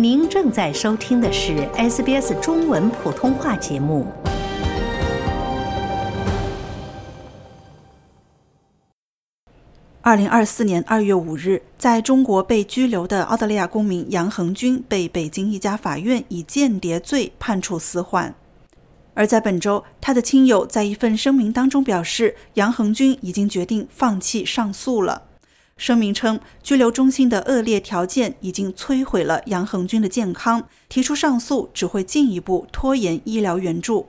您正在收听的是 SBS 中文普通话节目。二零二四年二月五日，在中国被拘留的澳大利亚公民杨恒军被北京一家法院以间谍罪判处死缓。而在本周，他的亲友在一份声明当中表示，杨恒军已经决定放弃上诉了。声明称，拘留中心的恶劣条件已经摧毁了杨恒军的健康，提出上诉只会进一步拖延医疗援助。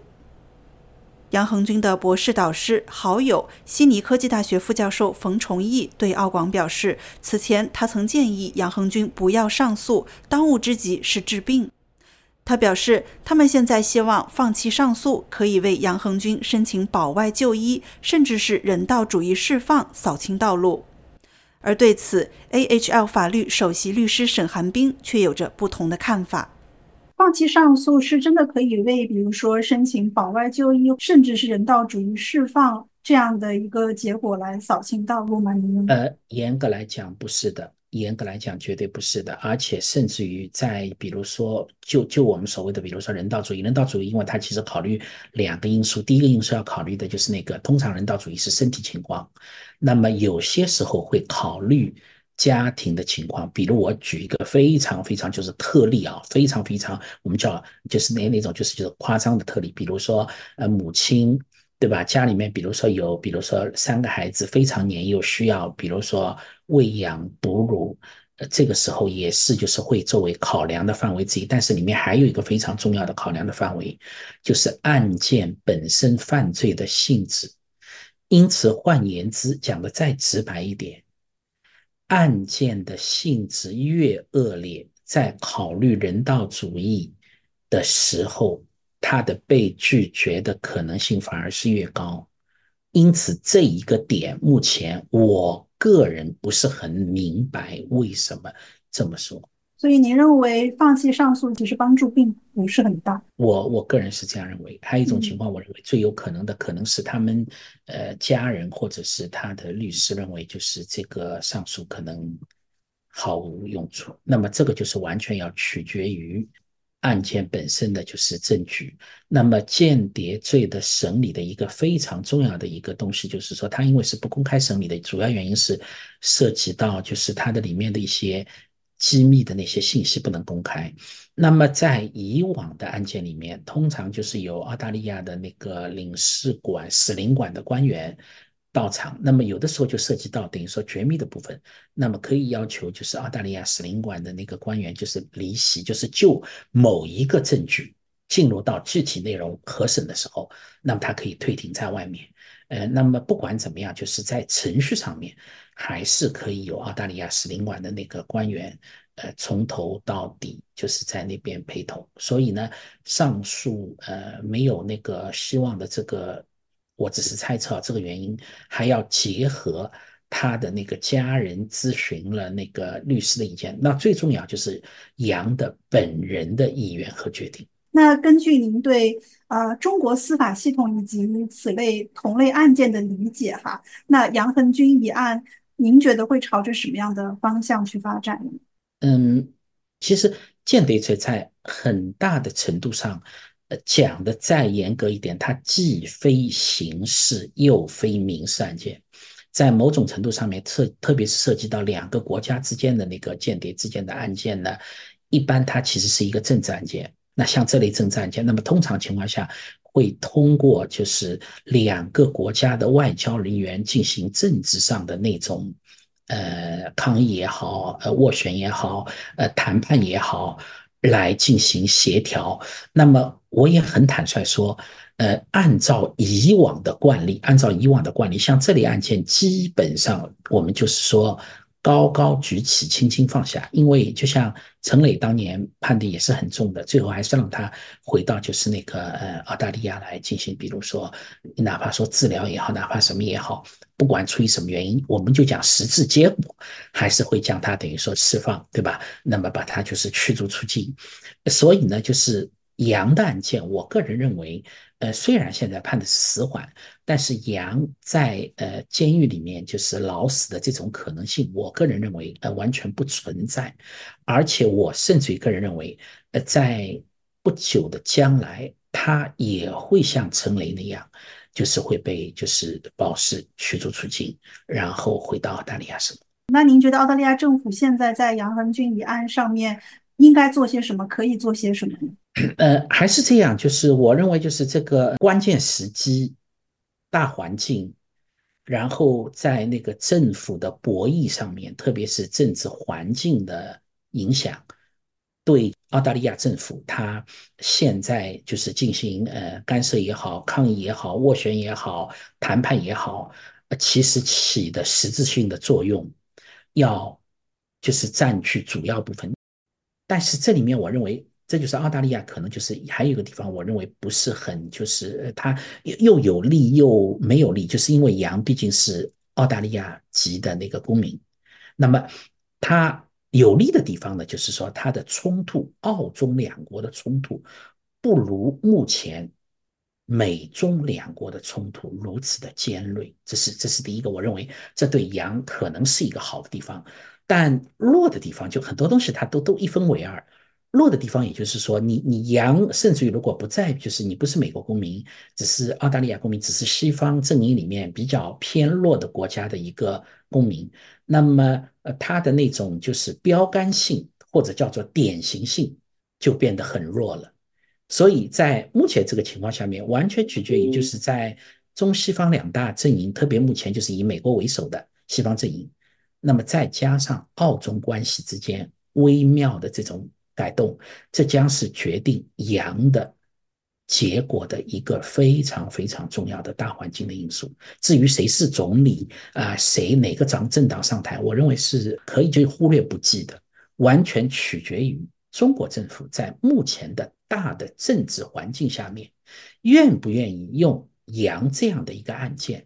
杨恒军的博士导师、好友、悉尼科技大学副教授冯崇义对澳广表示，此前他曾建议杨恒军不要上诉，当务之急是治病。他表示，他们现在希望放弃上诉，可以为杨恒军申请保外就医，甚至是人道主义释放扫清道路。而对此，AHL 法律首席律师沈寒冰却有着不同的看法。放弃上诉是真的可以为，比如说申请保外就医，甚至是人道主义释放这样的一个结果来扫清道路吗？呃，严格来讲不是的，严格来讲绝对不是的，而且甚至于在比如说，就就我们所谓的，比如说人道主义，人道主义，因为它其实考虑两个因素，第一个因素要考虑的就是那个，通常人道主义是身体情况。那么有些时候会考虑家庭的情况，比如我举一个非常非常就是特例啊，非常非常我们叫就是那那种就是就是夸张的特例，比如说呃母亲对吧？家里面比如说有比如说三个孩子非常年幼，需要比如说喂养哺乳，这个时候也是就是会作为考量的范围之一。但是里面还有一个非常重要的考量的范围，就是案件本身犯罪的性质。因此，换言之，讲的再直白一点，案件的性质越恶劣，在考虑人道主义的时候，它的被拒绝的可能性反而是越高。因此，这一个点，目前我个人不是很明白为什么这么说。所以您认为放弃上诉其实帮助并不是很大？我我个人是这样认为。还有一种情况，我认为最有可能的可能是他们呃家人或者是他的律师认为，就是这个上诉可能毫无用处。那么这个就是完全要取决于案件本身的就是证据。那么间谍罪的审理的一个非常重要的一个东西，就是说它因为是不公开审理的，主要原因是涉及到就是它的里面的一些。机密的那些信息不能公开。那么在以往的案件里面，通常就是由澳大利亚的那个领事馆、使领馆的官员到场。那么有的时候就涉及到等于说绝密的部分，那么可以要求就是澳大利亚使领馆的那个官员就是离席，就是就某一个证据进入到具体内容核审的时候，那么他可以退庭在外面。呃，那么不管怎么样，就是在程序上面。还是可以有澳大利亚使领馆的那个官员，呃，从头到底就是在那边陪同。所以呢，上述呃没有那个希望的这个，我只是猜测这个原因，还要结合他的那个家人咨询了那个律师的意见。那最重要就是杨的本人的意愿和决定。那根据您对呃中国司法系统以及此类同类案件的理解哈，那杨恒军一案。您觉得会朝着什么样的方向去发展呢？嗯，其实间谍罪在很大的程度上，呃，讲的再严格一点，它既非刑事又非民事案件，在某种程度上面，特特别是涉及到两个国家之间的那个间谍之间的案件呢，一般它其实是一个政治案件。那像这类政治案件，那么通常情况下。会通过就是两个国家的外交人员进行政治上的那种，呃，抗议也好，呃，斡旋也好，呃，谈判也好，来进行协调。那么我也很坦率说，呃，按照以往的惯例，按照以往的惯例，像这类案件，基本上我们就是说。高高举起，轻轻放下，因为就像陈磊当年判的也是很重的，最后还是让他回到就是那个呃澳大利亚来进行，比如说哪怕说治疗也好，哪怕什么也好，不管出于什么原因，我们就讲实质结果，还是会将他等于说释放，对吧？那么把他就是驱逐出境。所以呢，就是杨的案件，我个人认为呃，虽然现在判的是死缓，但是杨在呃监狱里面就是老死的这种可能性，我个人认为呃完全不存在，而且我甚至于个人认为，呃，在不久的将来，他也会像陈雷那样，就是会被就是保释驱逐出境，然后回到澳大利亚生活。那您觉得澳大利亚政府现在在杨恒军一案上面应该做些什么？可以做些什么呢？呃，还是这样，就是我认为，就是这个关键时机、大环境，然后在那个政府的博弈上面，特别是政治环境的影响，对澳大利亚政府，他现在就是进行呃干涉也好、抗议也好、斡旋也好、谈判也好，其实起的实质性的作用，要就是占据主要部分。但是这里面，我认为。这就是澳大利亚可能就是还有一个地方，我认为不是很就是它又又有利又没有利，就是因为羊毕竟是澳大利亚籍的那个公民，那么它有利的地方呢，就是说它的冲突，澳中两国的冲突不如目前美中两国的冲突如此的尖锐，这是这是第一个，我认为这对羊可能是一个好的地方，但弱的地方就很多东西它都都一分为二。弱的地方，也就是说，你你洋，甚至于如果不在，就是你不是美国公民，只是澳大利亚公民，只是西方阵营里面比较偏弱的国家的一个公民，那么呃，他的那种就是标杆性或者叫做典型性就变得很弱了。所以在目前这个情况下面，完全取决于就是在中西方两大阵营，特别目前就是以美国为首的西方阵营，那么再加上澳中关系之间微妙的这种。改动，这将是决定阳的结果的一个非常非常重要的大环境的因素。至于谁是总理啊，谁哪个党政党上台，我认为是可以就忽略不计的，完全取决于中国政府在目前的大的政治环境下面，愿不愿意用杨这样的一个案件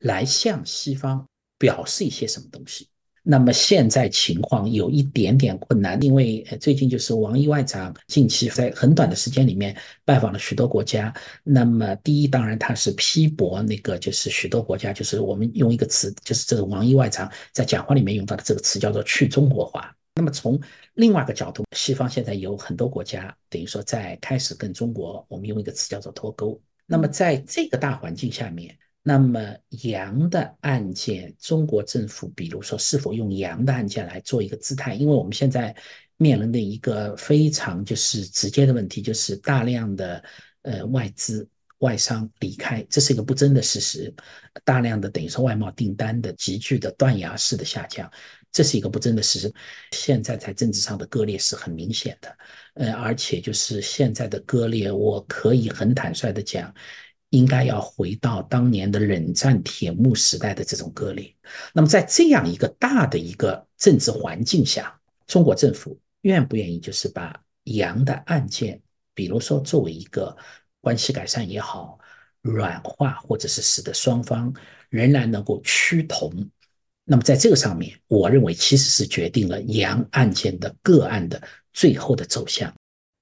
来向西方表示一些什么东西。那么现在情况有一点点困难，因为最近就是王毅外长近期在很短的时间里面拜访了许多国家。那么第一，当然他是批驳那个就是许多国家，就是我们用一个词，就是这个王毅外长在讲话里面用到的这个词叫做去中国化。那么从另外一个角度，西方现在有很多国家等于说在开始跟中国，我们用一个词叫做脱钩。那么在这个大环境下面。那么羊的案件，中国政府比如说是否用羊的案件来做一个姿态？因为我们现在面临的一个非常就是直接的问题，就是大量的呃外资外商离开，这是一个不争的事实。大量的等于说外贸订单的急剧的断崖式的下降，这是一个不争的事实。现在在政治上的割裂是很明显的，呃，而且就是现在的割裂，我可以很坦率的讲。应该要回到当年的冷战铁幕时代的这种割裂。那么，在这样一个大的一个政治环境下，中国政府愿不愿意就是把杨的案件，比如说作为一个关系改善也好，软化或者是使得双方仍然能够趋同？那么，在这个上面，我认为其实是决定了杨案件的个案的最后的走向。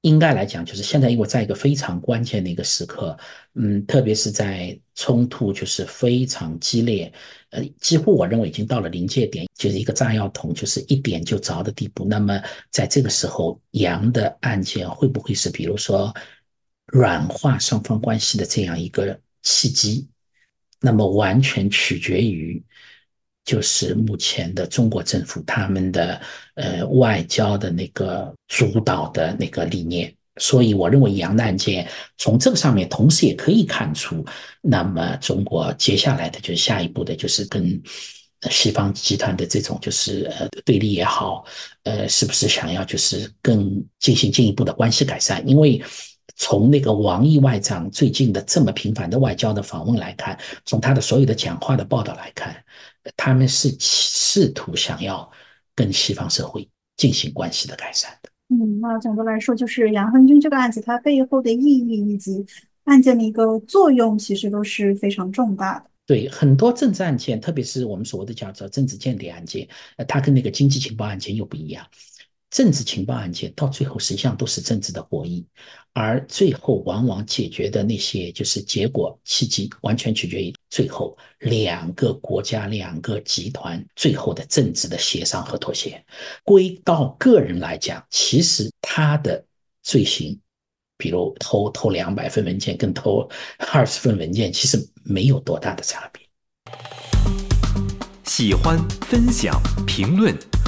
应该来讲，就是现在，因为在一个非常关键的一个时刻，嗯，特别是在冲突就是非常激烈，呃，几乎我认为已经到了临界点，就是一个炸药桶就是一点就着的地步。那么在这个时候，杨的案件会不会是比如说软化双方关系的这样一个契机？那么完全取决于。就是目前的中国政府他们的呃外交的那个主导的那个理念，所以我认为杨案件从这个上面，同时也可以看出，那么中国接下来的就是下一步的就是跟西方集团的这种就是呃对立也好，呃是不是想要就是更进行进一步的关系改善？因为从那个王毅外长最近的这么频繁的外交的访问来看，从他的所有的讲话的报道来看。他们是试图想要跟西方社会进行关系的改善的。嗯，那总的来说，就是杨恒军这个案子，它背后的意义以及案件的一个作用，其实都是非常重大的。对很多政治案件，特别是我们所谓的叫做政治间谍案件，呃，它跟那个经济情报案件又不一样。政治情报案件到最后实际上都是政治的博弈，而最后往往解决的那些就是结果契机，完全取决于最后两个国家、两个集团最后的政治的协商和妥协。归到个人来讲，其实他的罪行，比如偷偷两百份文件跟偷二十份文件，其实没有多大的差别。喜欢、分享、评论。